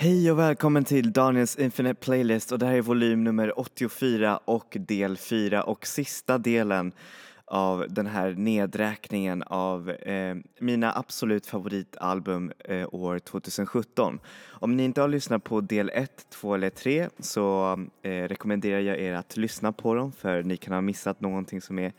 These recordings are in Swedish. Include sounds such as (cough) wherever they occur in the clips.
Hej och välkommen till Daniels Infinite Playlist och det här är volym nummer 84 och del 4 och sista delen av den här nedräkningen av eh, mina absolut favoritalbum eh, år 2017. Om ni inte har lyssnat på del 1, 2 eller 3 så eh, rekommenderar jag er att lyssna på dem för ni kan ha missat någonting som är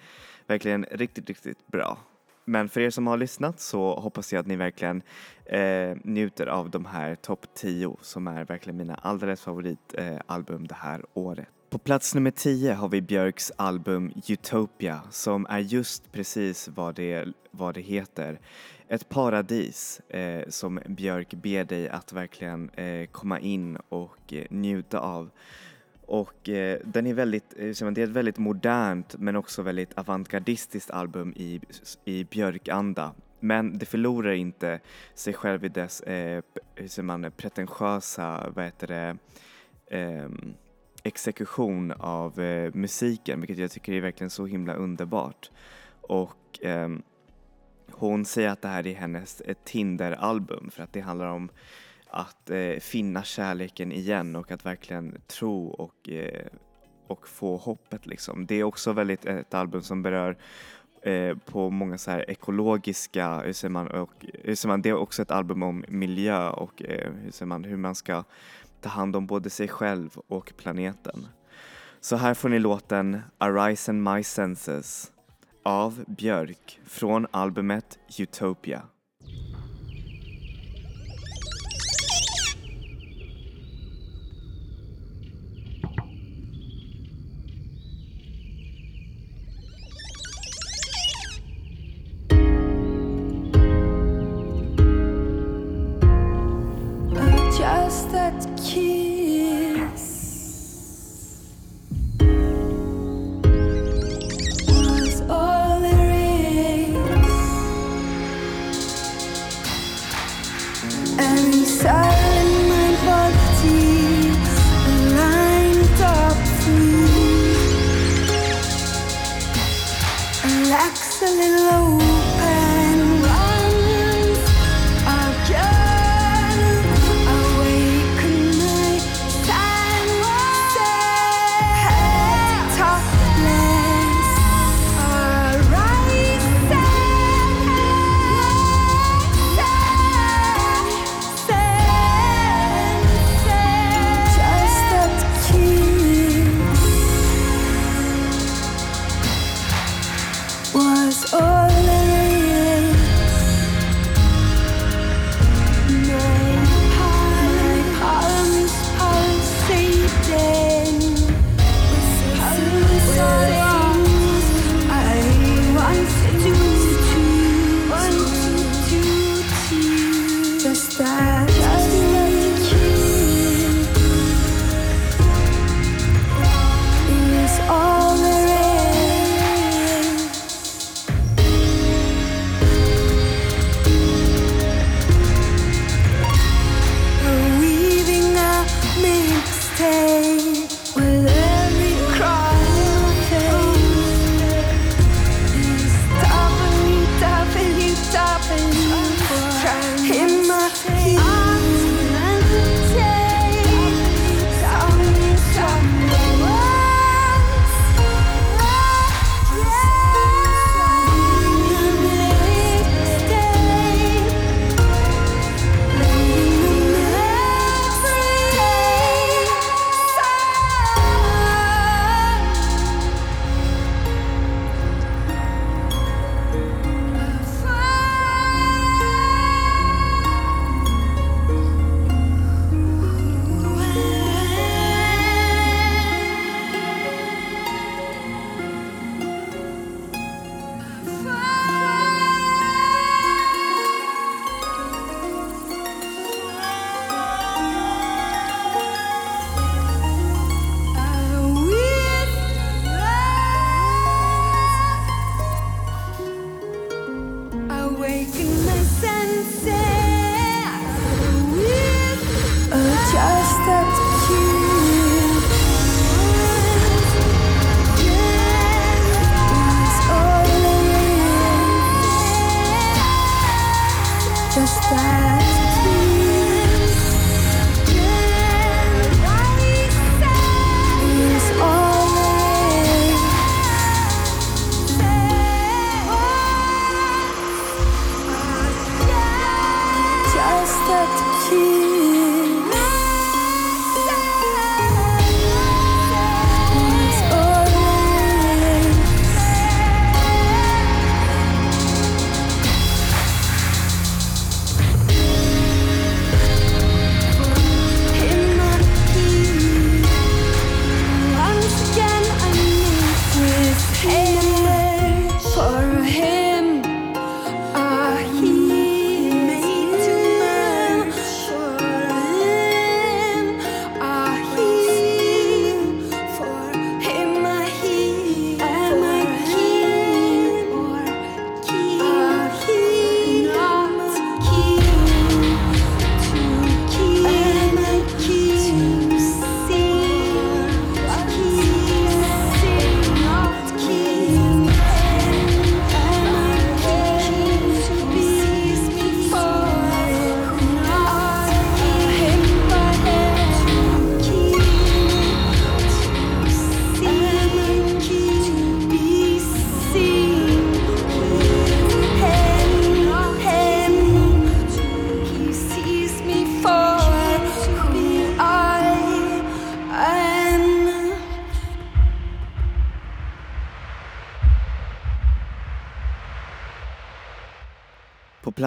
verkligen riktigt, riktigt bra. Men för er som har lyssnat så hoppas jag att ni verkligen eh, njuter av de här topp 10 som är verkligen mina alldeles favoritalbum eh, det här året. På plats nummer 10 har vi Björks album Utopia som är just precis vad det, vad det heter. Ett paradis eh, som Björk ber dig att verkligen eh, komma in och eh, njuta av. Och eh, den är väldigt, eh, det är ett väldigt modernt men också väldigt avantgardistiskt album i, i björkanda. Men det förlorar inte sig själv i dess eh, hur man, pretentiösa, vad heter det, eh, exekution av eh, musiken vilket jag tycker är verkligen så himla underbart. Och eh, hon säger att det här är hennes eh, Tinder-album för att det handlar om att eh, finna kärleken igen och att verkligen tro och, eh, och få hoppet liksom. Det är också väldigt ett album som berör eh, på många så här ekologiska, hur säger man, och, hur säger man, det är också ett album om miljö och eh, hur säger man, hur man ska ta hand om både sig själv och planeten. Så här får ni låten Arise and My Senses av Björk från albumet Utopia.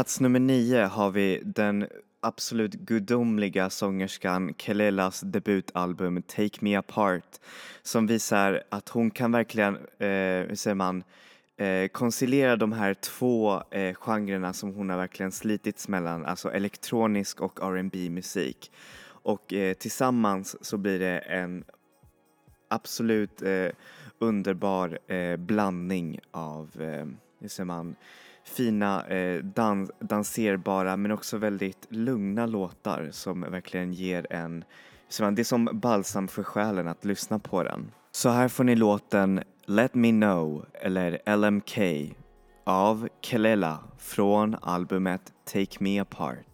Plats nummer nio har vi den absolut gudomliga sångerskan Kelelas debutalbum Take Me Apart som visar att hon kan verkligen, eh, hur säger man, eh, konciliera de här två eh, genrerna som hon har verkligen slitits mellan, alltså elektronisk och R&B musik. Och eh, tillsammans så blir det en absolut eh, underbar eh, blandning av, eh, hur säger man, fina eh, dans danserbara men också väldigt lugna låtar som verkligen ger en, det är som balsam för själen att lyssna på den. Så här får ni låten Let Me Know eller LMK av Kelela från albumet Take Me Apart.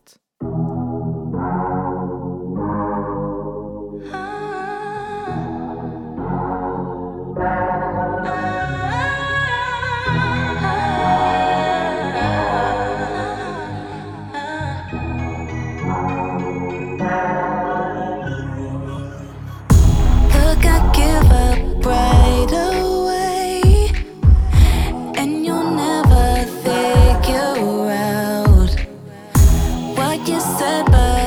like you said, but.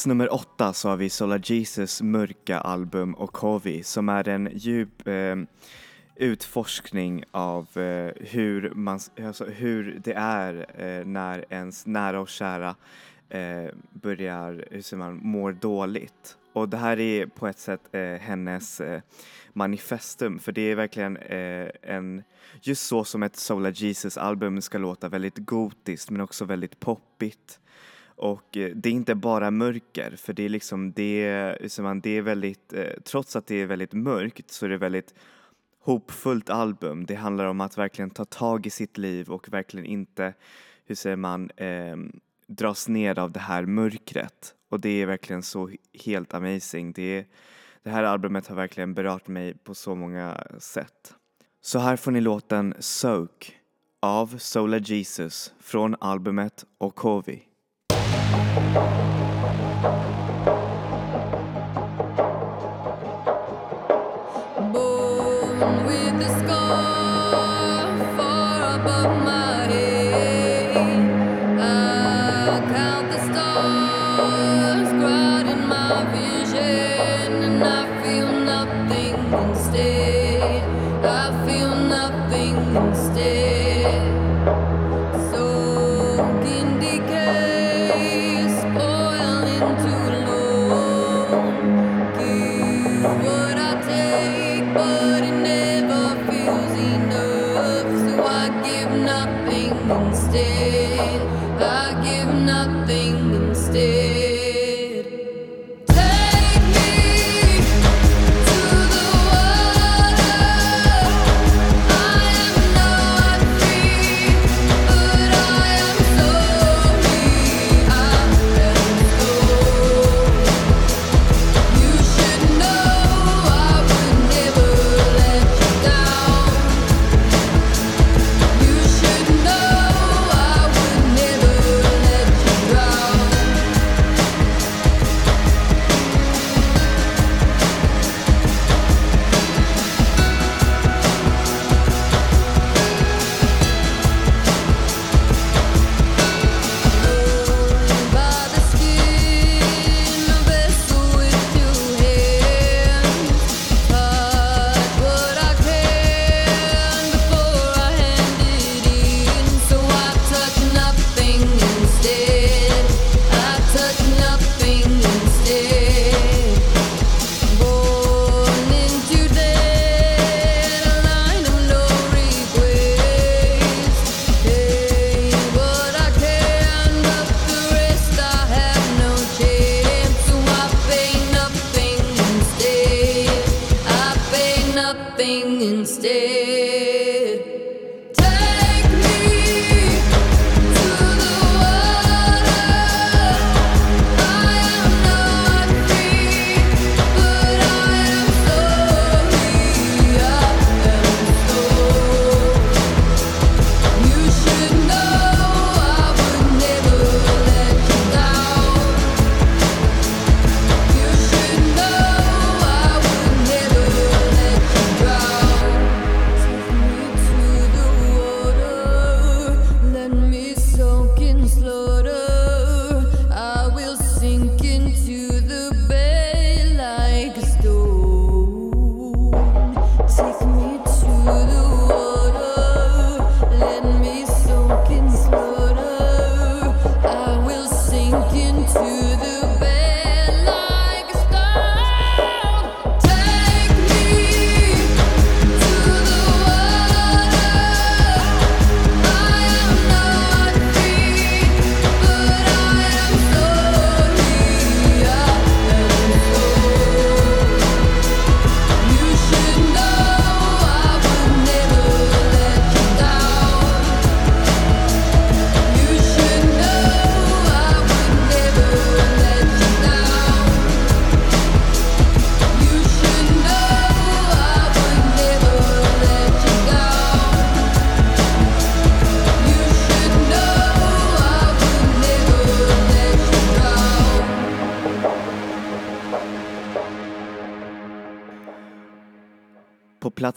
Plats nummer åtta så har vi Solar Jesus mörka album Okovi som är en djup eh, utforskning av eh, hur, man, alltså hur det är eh, när ens nära och kära eh, börjar, hur säger man, mår dåligt. Och det här är på ett sätt eh, hennes eh, manifestum för det är verkligen eh, en, just så som ett Solar Jesus album ska låta väldigt gotiskt men också väldigt poppigt. Och eh, det är inte bara mörker, för det är liksom det, det är väldigt, eh, trots att det är väldigt mörkt så är det väldigt hopfullt album. Det handlar om att verkligen ta tag i sitt liv och verkligen inte, hur säger man, eh, dras ner av det här mörkret. Och det är verkligen så helt amazing. Det, är, det här albumet har verkligen berört mig på så många sätt. Så här får ni låten Soak av Sola Jesus från albumet Okovi. Thank you.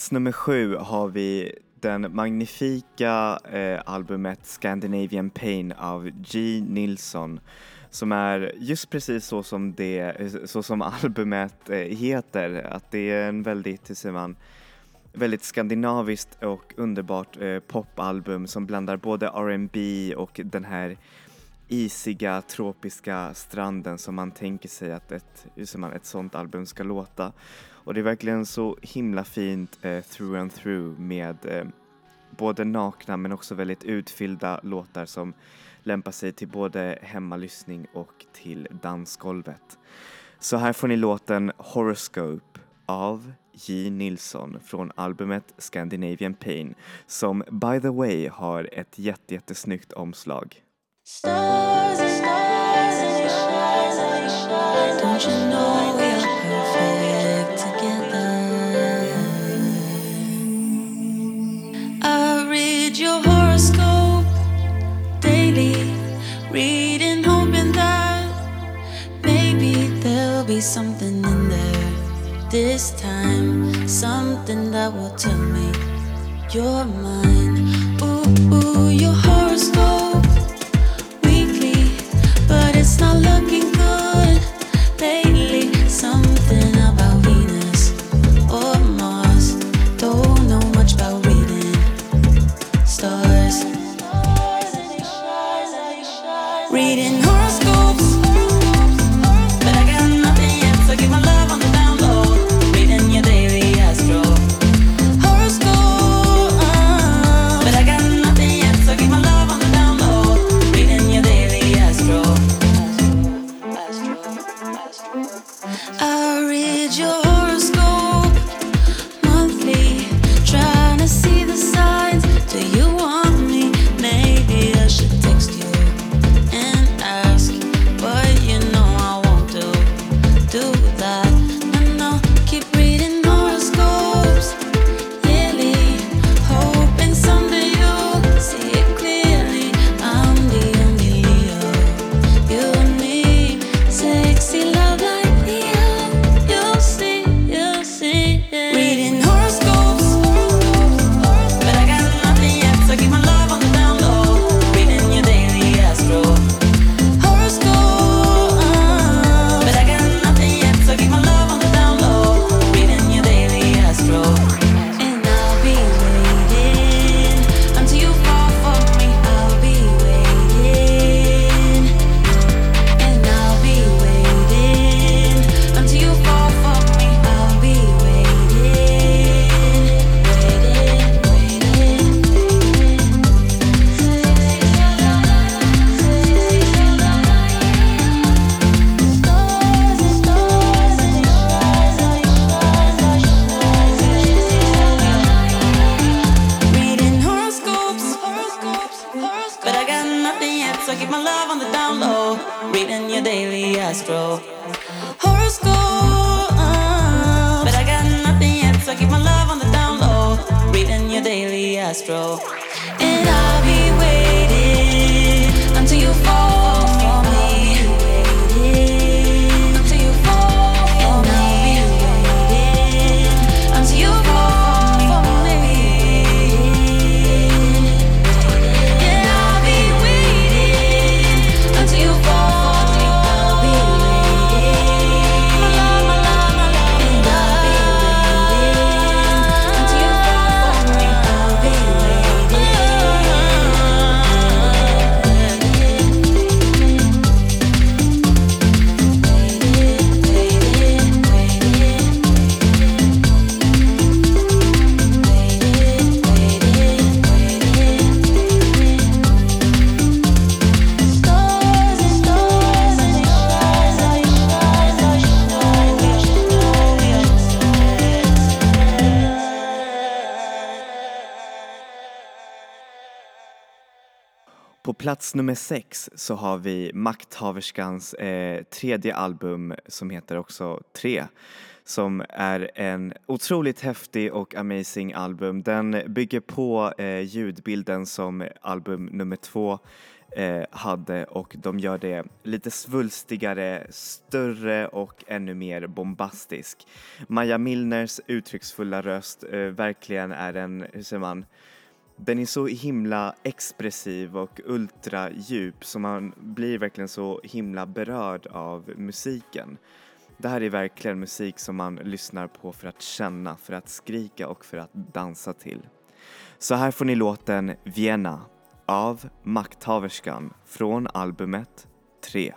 Plats nummer sju har vi den magnifika eh, albumet Scandinavian Pain av G. Nilsson som är just precis så som, det, eh, så som (laughs) albumet eh, heter. Att det är en väldigt, hur säger man, väldigt skandinaviskt och underbart eh, popalbum som blandar både R&B och den här isiga tropiska stranden som man tänker sig att ett, hur säger man, ett sånt album ska låta. Och det är verkligen så himla fint eh, through and through med eh, både nakna men också väldigt utfyllda låtar som lämpar sig till både hemmalyssning och till dansgolvet. Så här får ni låten Horoscope av J. Nilsson från albumet Scandinavian Pain som by the way har ett jätte, jättesnyggt omslag. Stars, stars, stars, this time something that will tell me you're mine. Ooh, ooh, your heart. Astro. plats nummer sex så har vi Makthaverskans eh, tredje album som heter också Tre som är en otroligt häftig och amazing album. Den bygger på eh, ljudbilden som album nummer två eh, hade och de gör det lite svulstigare, större och ännu mer bombastisk. Maja Milners uttrycksfulla röst eh, verkligen är en, hur säger man, den är så himla expressiv och ultradjup så man blir verkligen så himla berörd av musiken. Det här är verkligen musik som man lyssnar på för att känna, för att skrika och för att dansa till. Så här får ni låten Vienna av Makthaverskan från albumet 3.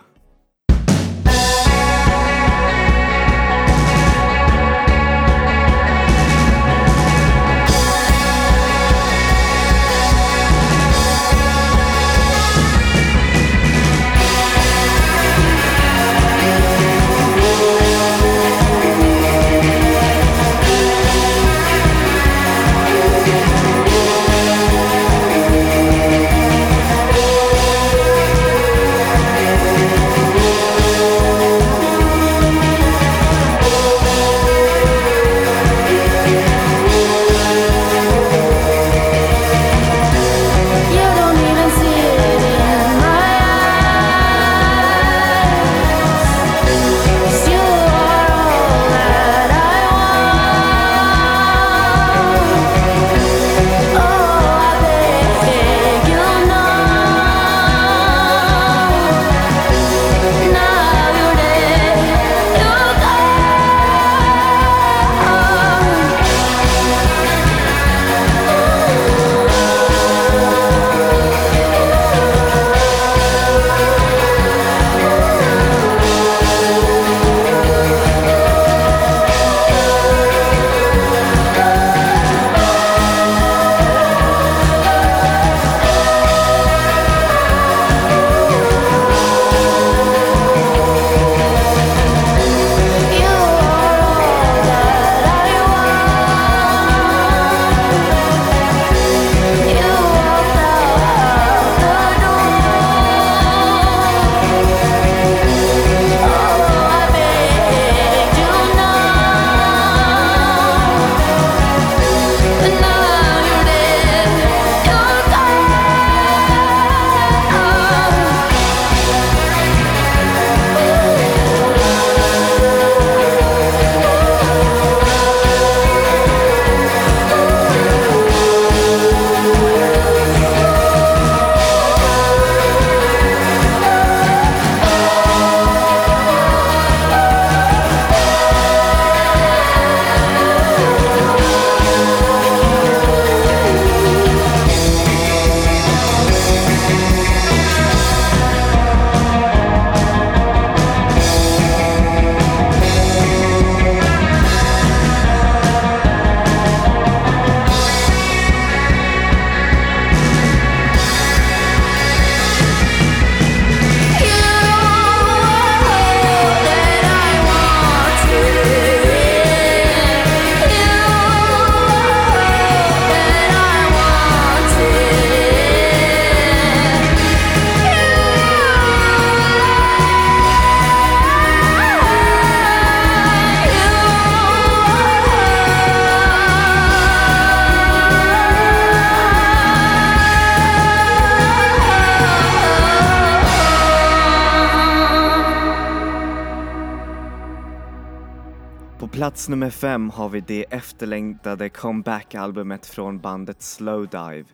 Plats nummer fem har vi det efterlängtade comeback-albumet från bandet Slowdive.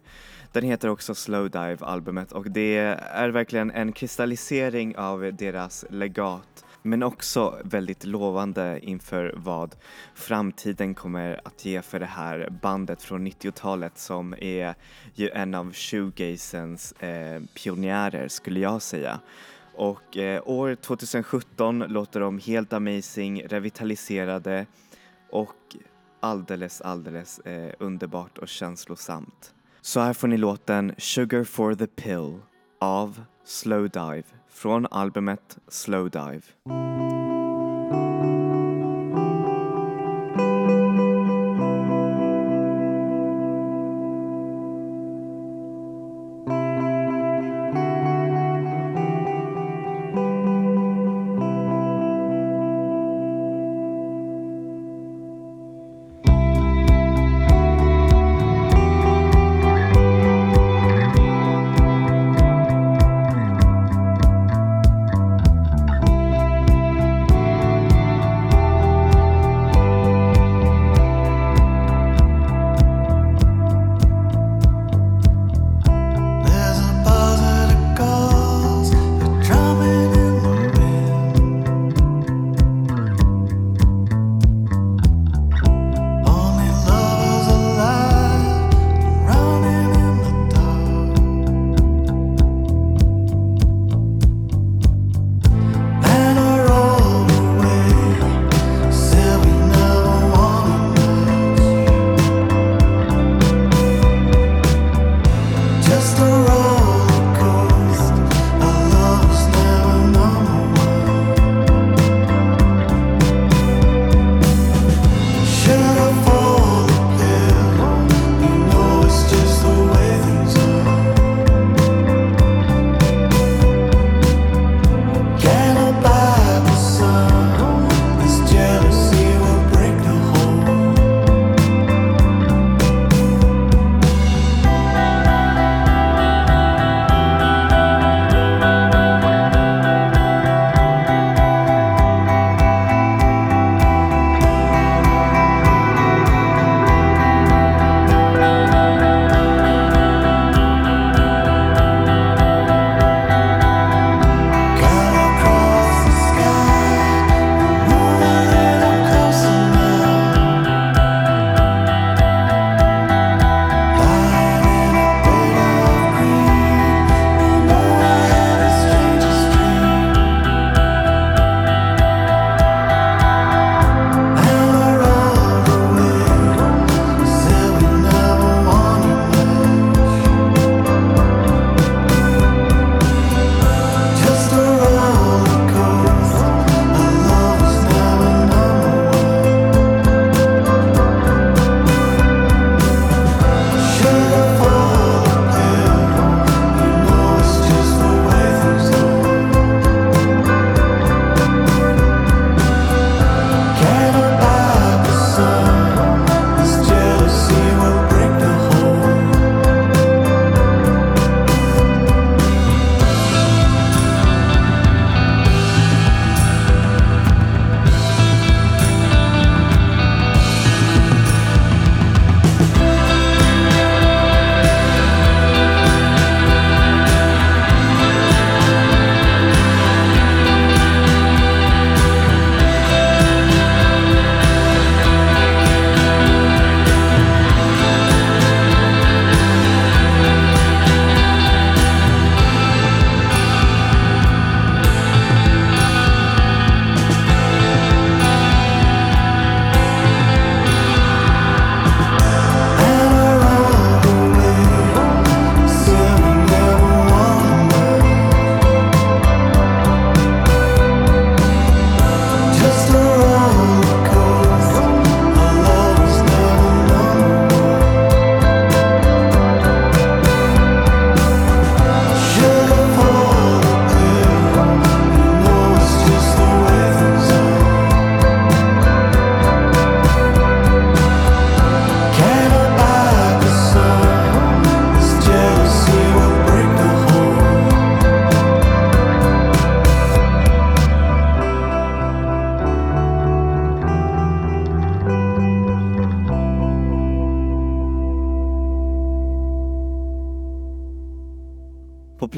Den heter också Slowdive-albumet och det är verkligen en kristallisering av deras legat men också väldigt lovande inför vad framtiden kommer att ge för det här bandet från 90-talet som är ju en av shoegazens eh, pionjärer skulle jag säga. Och eh, år 2017 låter de helt amazing, revitaliserade och alldeles, alldeles eh, underbart och känslosamt. Så här får ni låten Sugar for the pill av Slowdive från albumet Slowdive.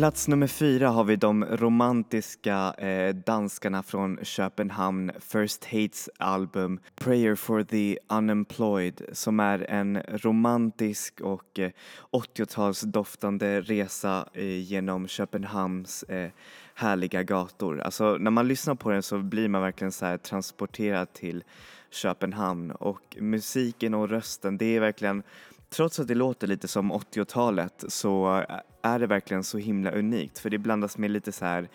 Plats nummer fyra har vi de romantiska eh, danskarna från Köpenhamn, First Hates album Prayer for the Unemployed som är en romantisk och eh, 80-talsdoftande resa eh, genom Köpenhamns eh, härliga gator. Alltså när man lyssnar på den så blir man verkligen så här transporterad till Köpenhamn och musiken och rösten det är verkligen Trots att det låter lite som 80-talet så är det verkligen så himla unikt för det blandas med lite så här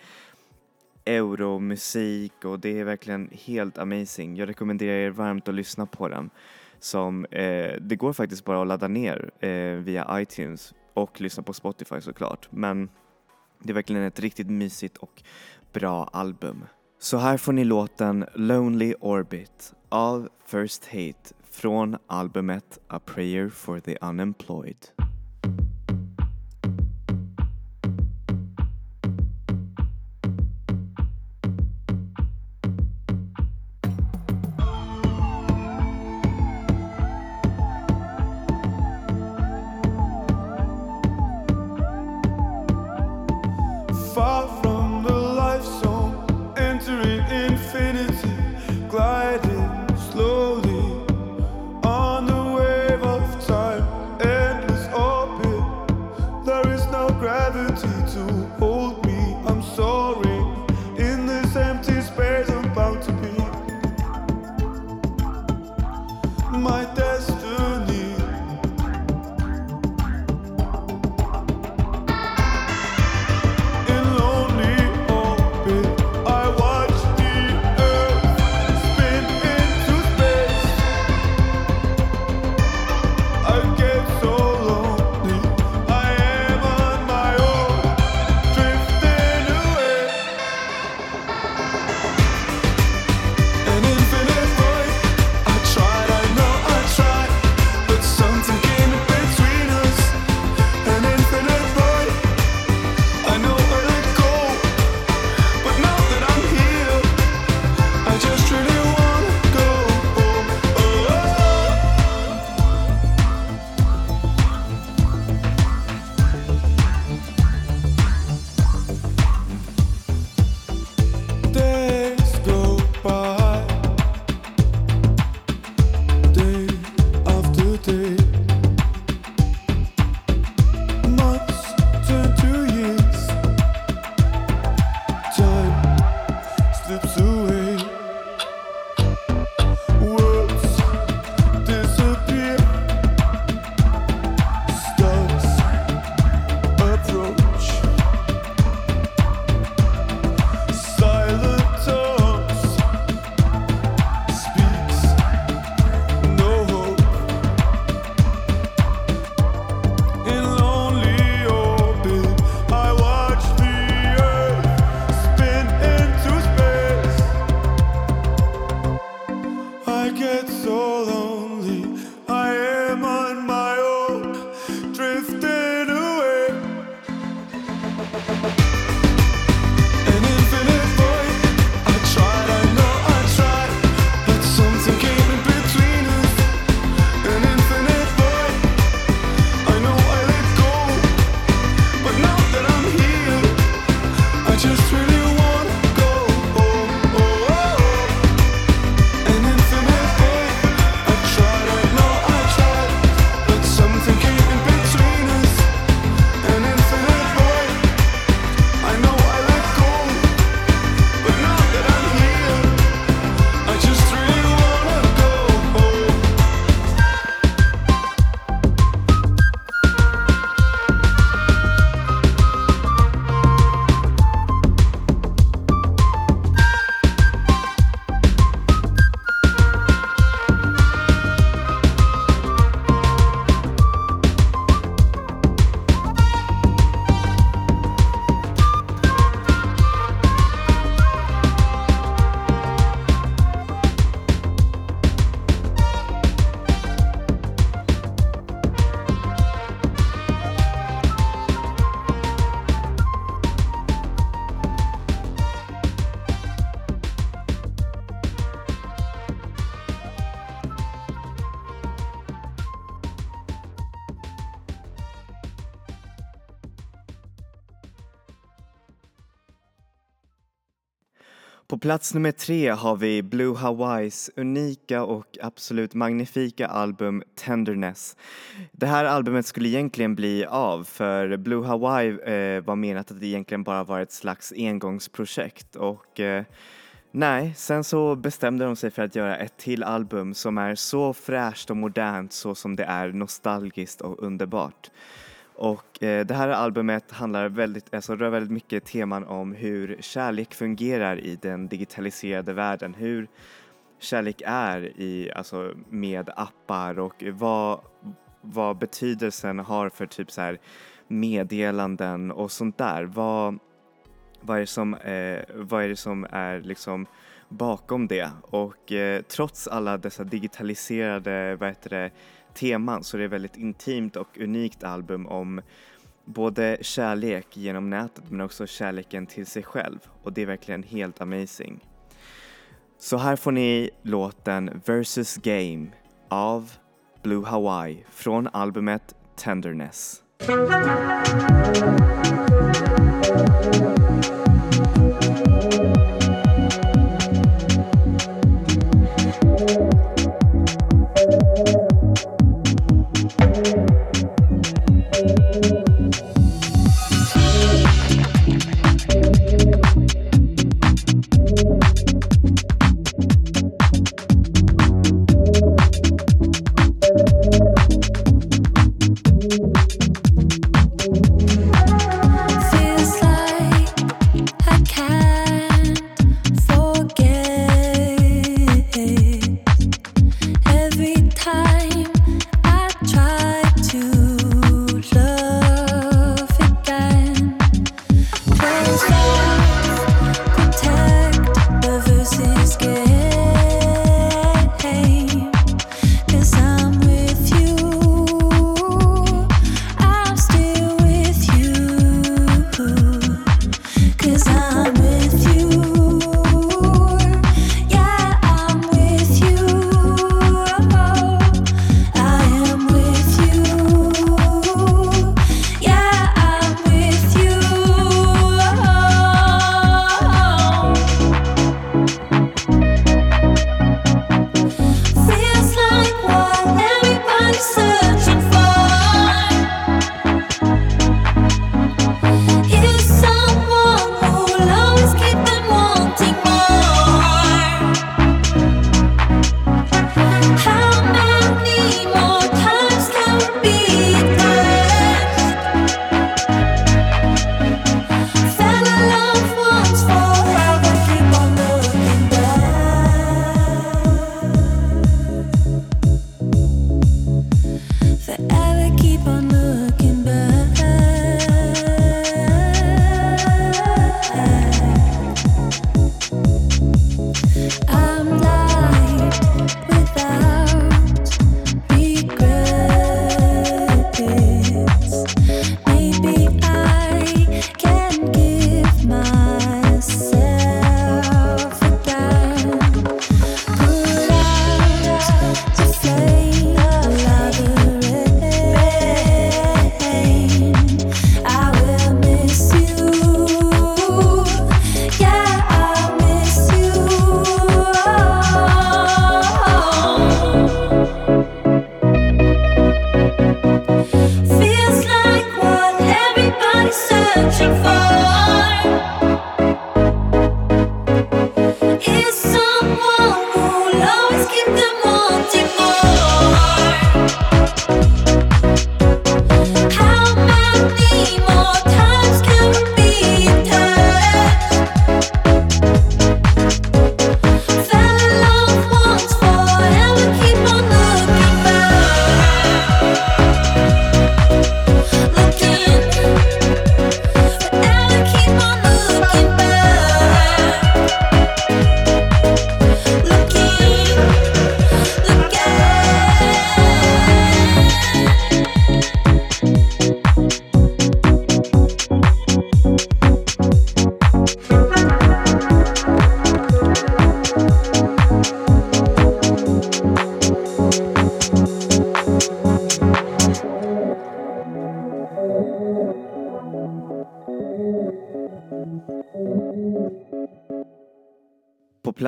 euromusik och det är verkligen helt amazing. Jag rekommenderar er varmt att lyssna på den. Som, eh, det går faktiskt bara att ladda ner eh, via iTunes och lyssna på Spotify såklart. Men det är verkligen ett riktigt mysigt och bra album. Så här får ni låten Lonely Orbit av First Hate från albumet A Prayer for the Unemployed. Plats nummer tre har vi Blue Hawaiis unika och absolut magnifika album Tenderness. Det här albumet skulle egentligen bli av för Blue Hawaii eh, var menat att det egentligen bara var ett slags engångsprojekt och eh, nej, sen så bestämde de sig för att göra ett till album som är så fräscht och modernt så som det är nostalgiskt och underbart. Och eh, det här albumet handlar väldigt, alltså rör väldigt mycket teman om hur kärlek fungerar i den digitaliserade världen. Hur kärlek är i, alltså med appar och vad, vad betydelsen har för typ så här meddelanden och sånt där. Vad, vad är det som, eh, vad är, det som är liksom bakom det? Och eh, trots alla dessa digitaliserade, vad heter det, teman så är det ett väldigt intimt och unikt album om både kärlek genom nätet men också kärleken till sig själv och det är verkligen helt amazing. Så här får ni låten Versus Game av Blue Hawaii från albumet Tenderness.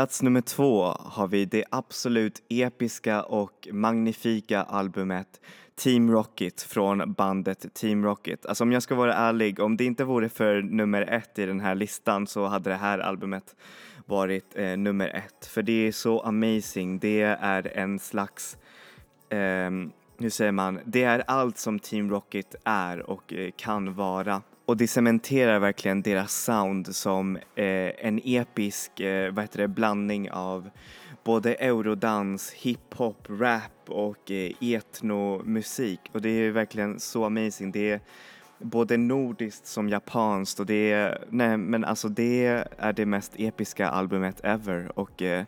Plats nummer två har vi det absolut episka och magnifika albumet Team Rocket från bandet Team Rocket. Alltså om jag ska vara ärlig, om det inte vore för nummer ett i den här listan så hade det här albumet varit eh, nummer ett. För det är så amazing, det är en slags eh, hur säger man, det är allt som Team Rocket är och eh, kan vara. Och det cementerar verkligen deras sound som eh, en episk eh, vad heter det, blandning av både eurodans, hiphop, rap och eh, etnomusik. Och det är verkligen så amazing. Det är både nordiskt som japanskt och det är, nej men alltså det är det mest episka albumet ever och eh,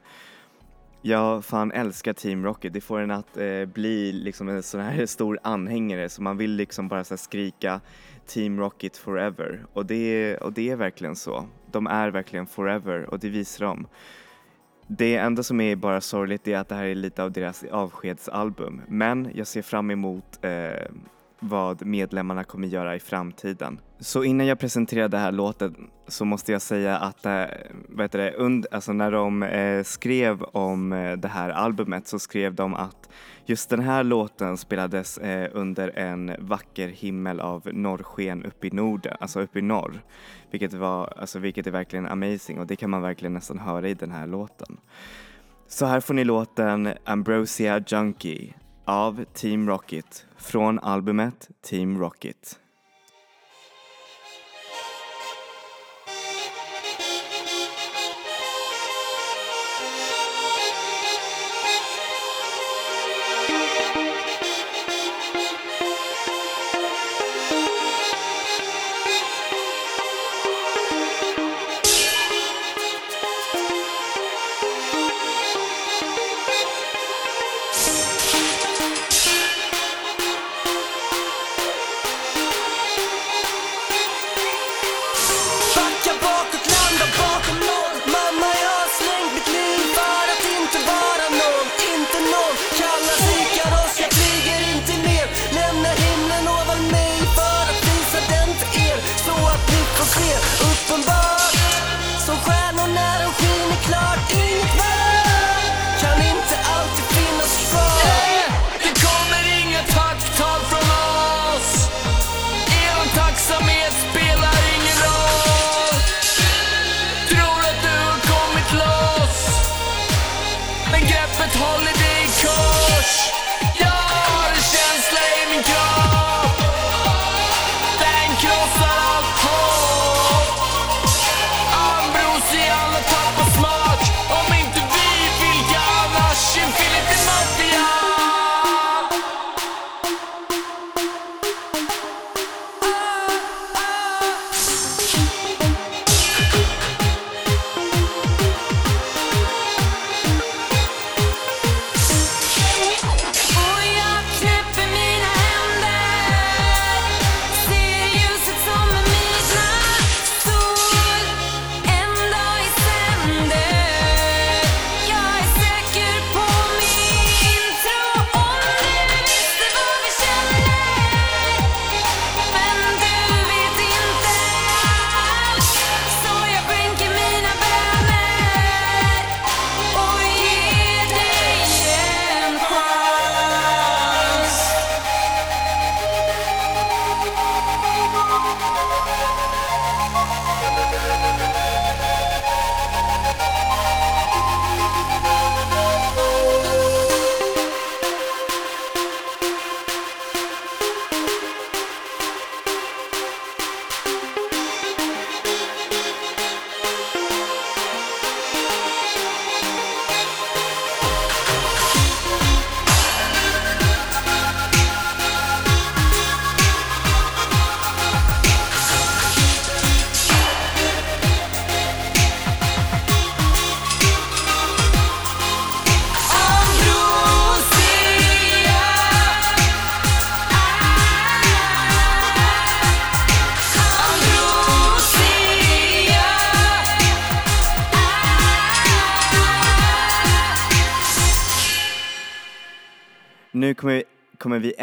jag fan älskar Team Rocket. Det får en att eh, bli liksom en sån här stor anhängare så man vill liksom bara så skrika Team Rocket forever och det, och det är verkligen så. De är verkligen forever och det visar de. Det enda som är bara sorgligt är att det här är lite av deras avskedsalbum men jag ser fram emot eh, vad medlemmarna kommer göra i framtiden. Så innan jag presenterar den här låten så måste jag säga att äh, vad heter det, und, alltså när de äh, skrev om äh, det här albumet så skrev de att just den här låten spelades äh, under en vacker himmel av norrsken uppe i Norden, alltså uppe i norr. Vilket, var, alltså, vilket är verkligen amazing och det kan man verkligen nästan höra i den här låten. Så här får ni låten Ambrosia Junkie av Team Rocket från albumet Team Rocket.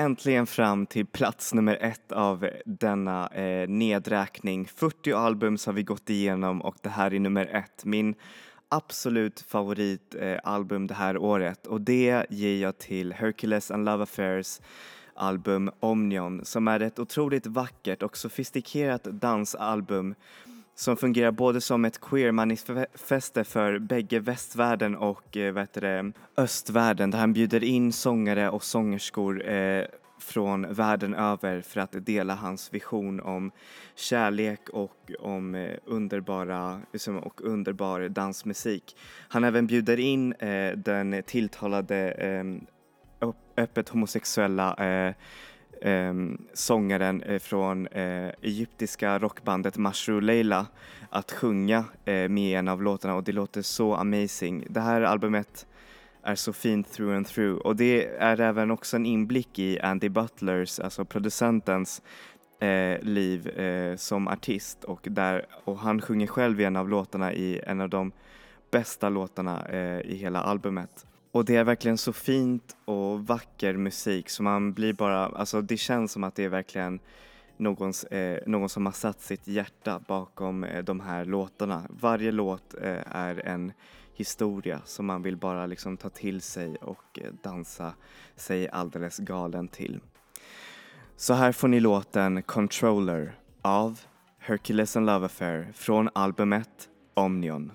Äntligen fram till plats nummer ett av denna eh, nedräkning. 40 album har vi gått igenom och det här är nummer ett. Min absolut favoritalbum eh, det här året och det ger jag till Hercules and Love Affairs album Omnion som är ett otroligt vackert och sofistikerat dansalbum som fungerar både som ett queer-manifeste för bägge västvärlden och eh, vad heter det, östvärlden där han bjuder in sångare och sångerskor eh, från världen över för att dela hans vision om kärlek och om eh, underbara liksom, och underbar dansmusik. Han även bjuder in eh, den tilltalade eh, öppet homosexuella eh, Ehm, eh, sångaren från eh, egyptiska rockbandet Mashru Leila att sjunga eh, med i en av låtarna och det låter så amazing. Det här albumet är så fint through and through och det är även också en inblick i Andy Butlers, alltså producentens eh, liv eh, som artist och, där, och han sjunger själv i en av låtarna i en av de bästa låtarna eh, i hela albumet. Och det är verkligen så fint och vacker musik så man blir bara, alltså det känns som att det är verkligen någons, eh, någon som har satt sitt hjärta bakom eh, de här låtarna. Varje låt eh, är en historia som man vill bara liksom ta till sig och eh, dansa sig alldeles galen till. Så här får ni låten Controller av Hercules and Love Affair från albumet Omnion.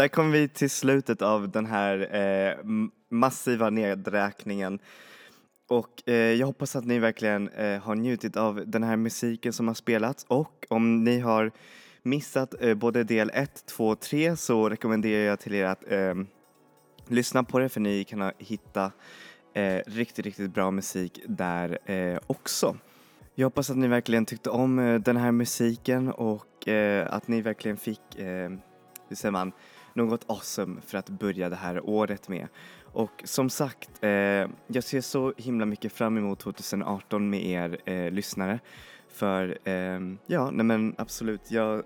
Där kom vi till slutet av den här eh, massiva nedräkningen. Och eh, jag hoppas att ni verkligen eh, har njutit av den här musiken som har spelats och om ni har missat eh, både del 1, 2 och 3 så rekommenderar jag till er att eh, lyssna på det för ni kan hitta eh, riktigt, riktigt bra musik där eh, också. Jag hoppas att ni verkligen tyckte om eh, den här musiken och eh, att ni verkligen fick, eh, hur säger man, något awesome för att börja det här året med. Och som sagt, eh, jag ser så himla mycket fram emot 2018 med er eh, lyssnare. För, eh, ja, nej men absolut, jag,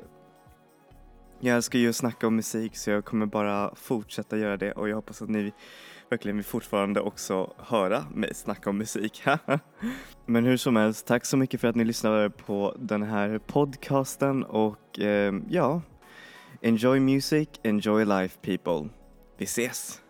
jag älskar ju att snacka om musik så jag kommer bara fortsätta göra det och jag hoppas att ni verkligen vill fortfarande också höra mig snacka om musik. (laughs) Men hur som helst, tack så mycket för att ni lyssnade på den här podcasten och eh, ja, enjoy music, enjoy life people. Vi ses!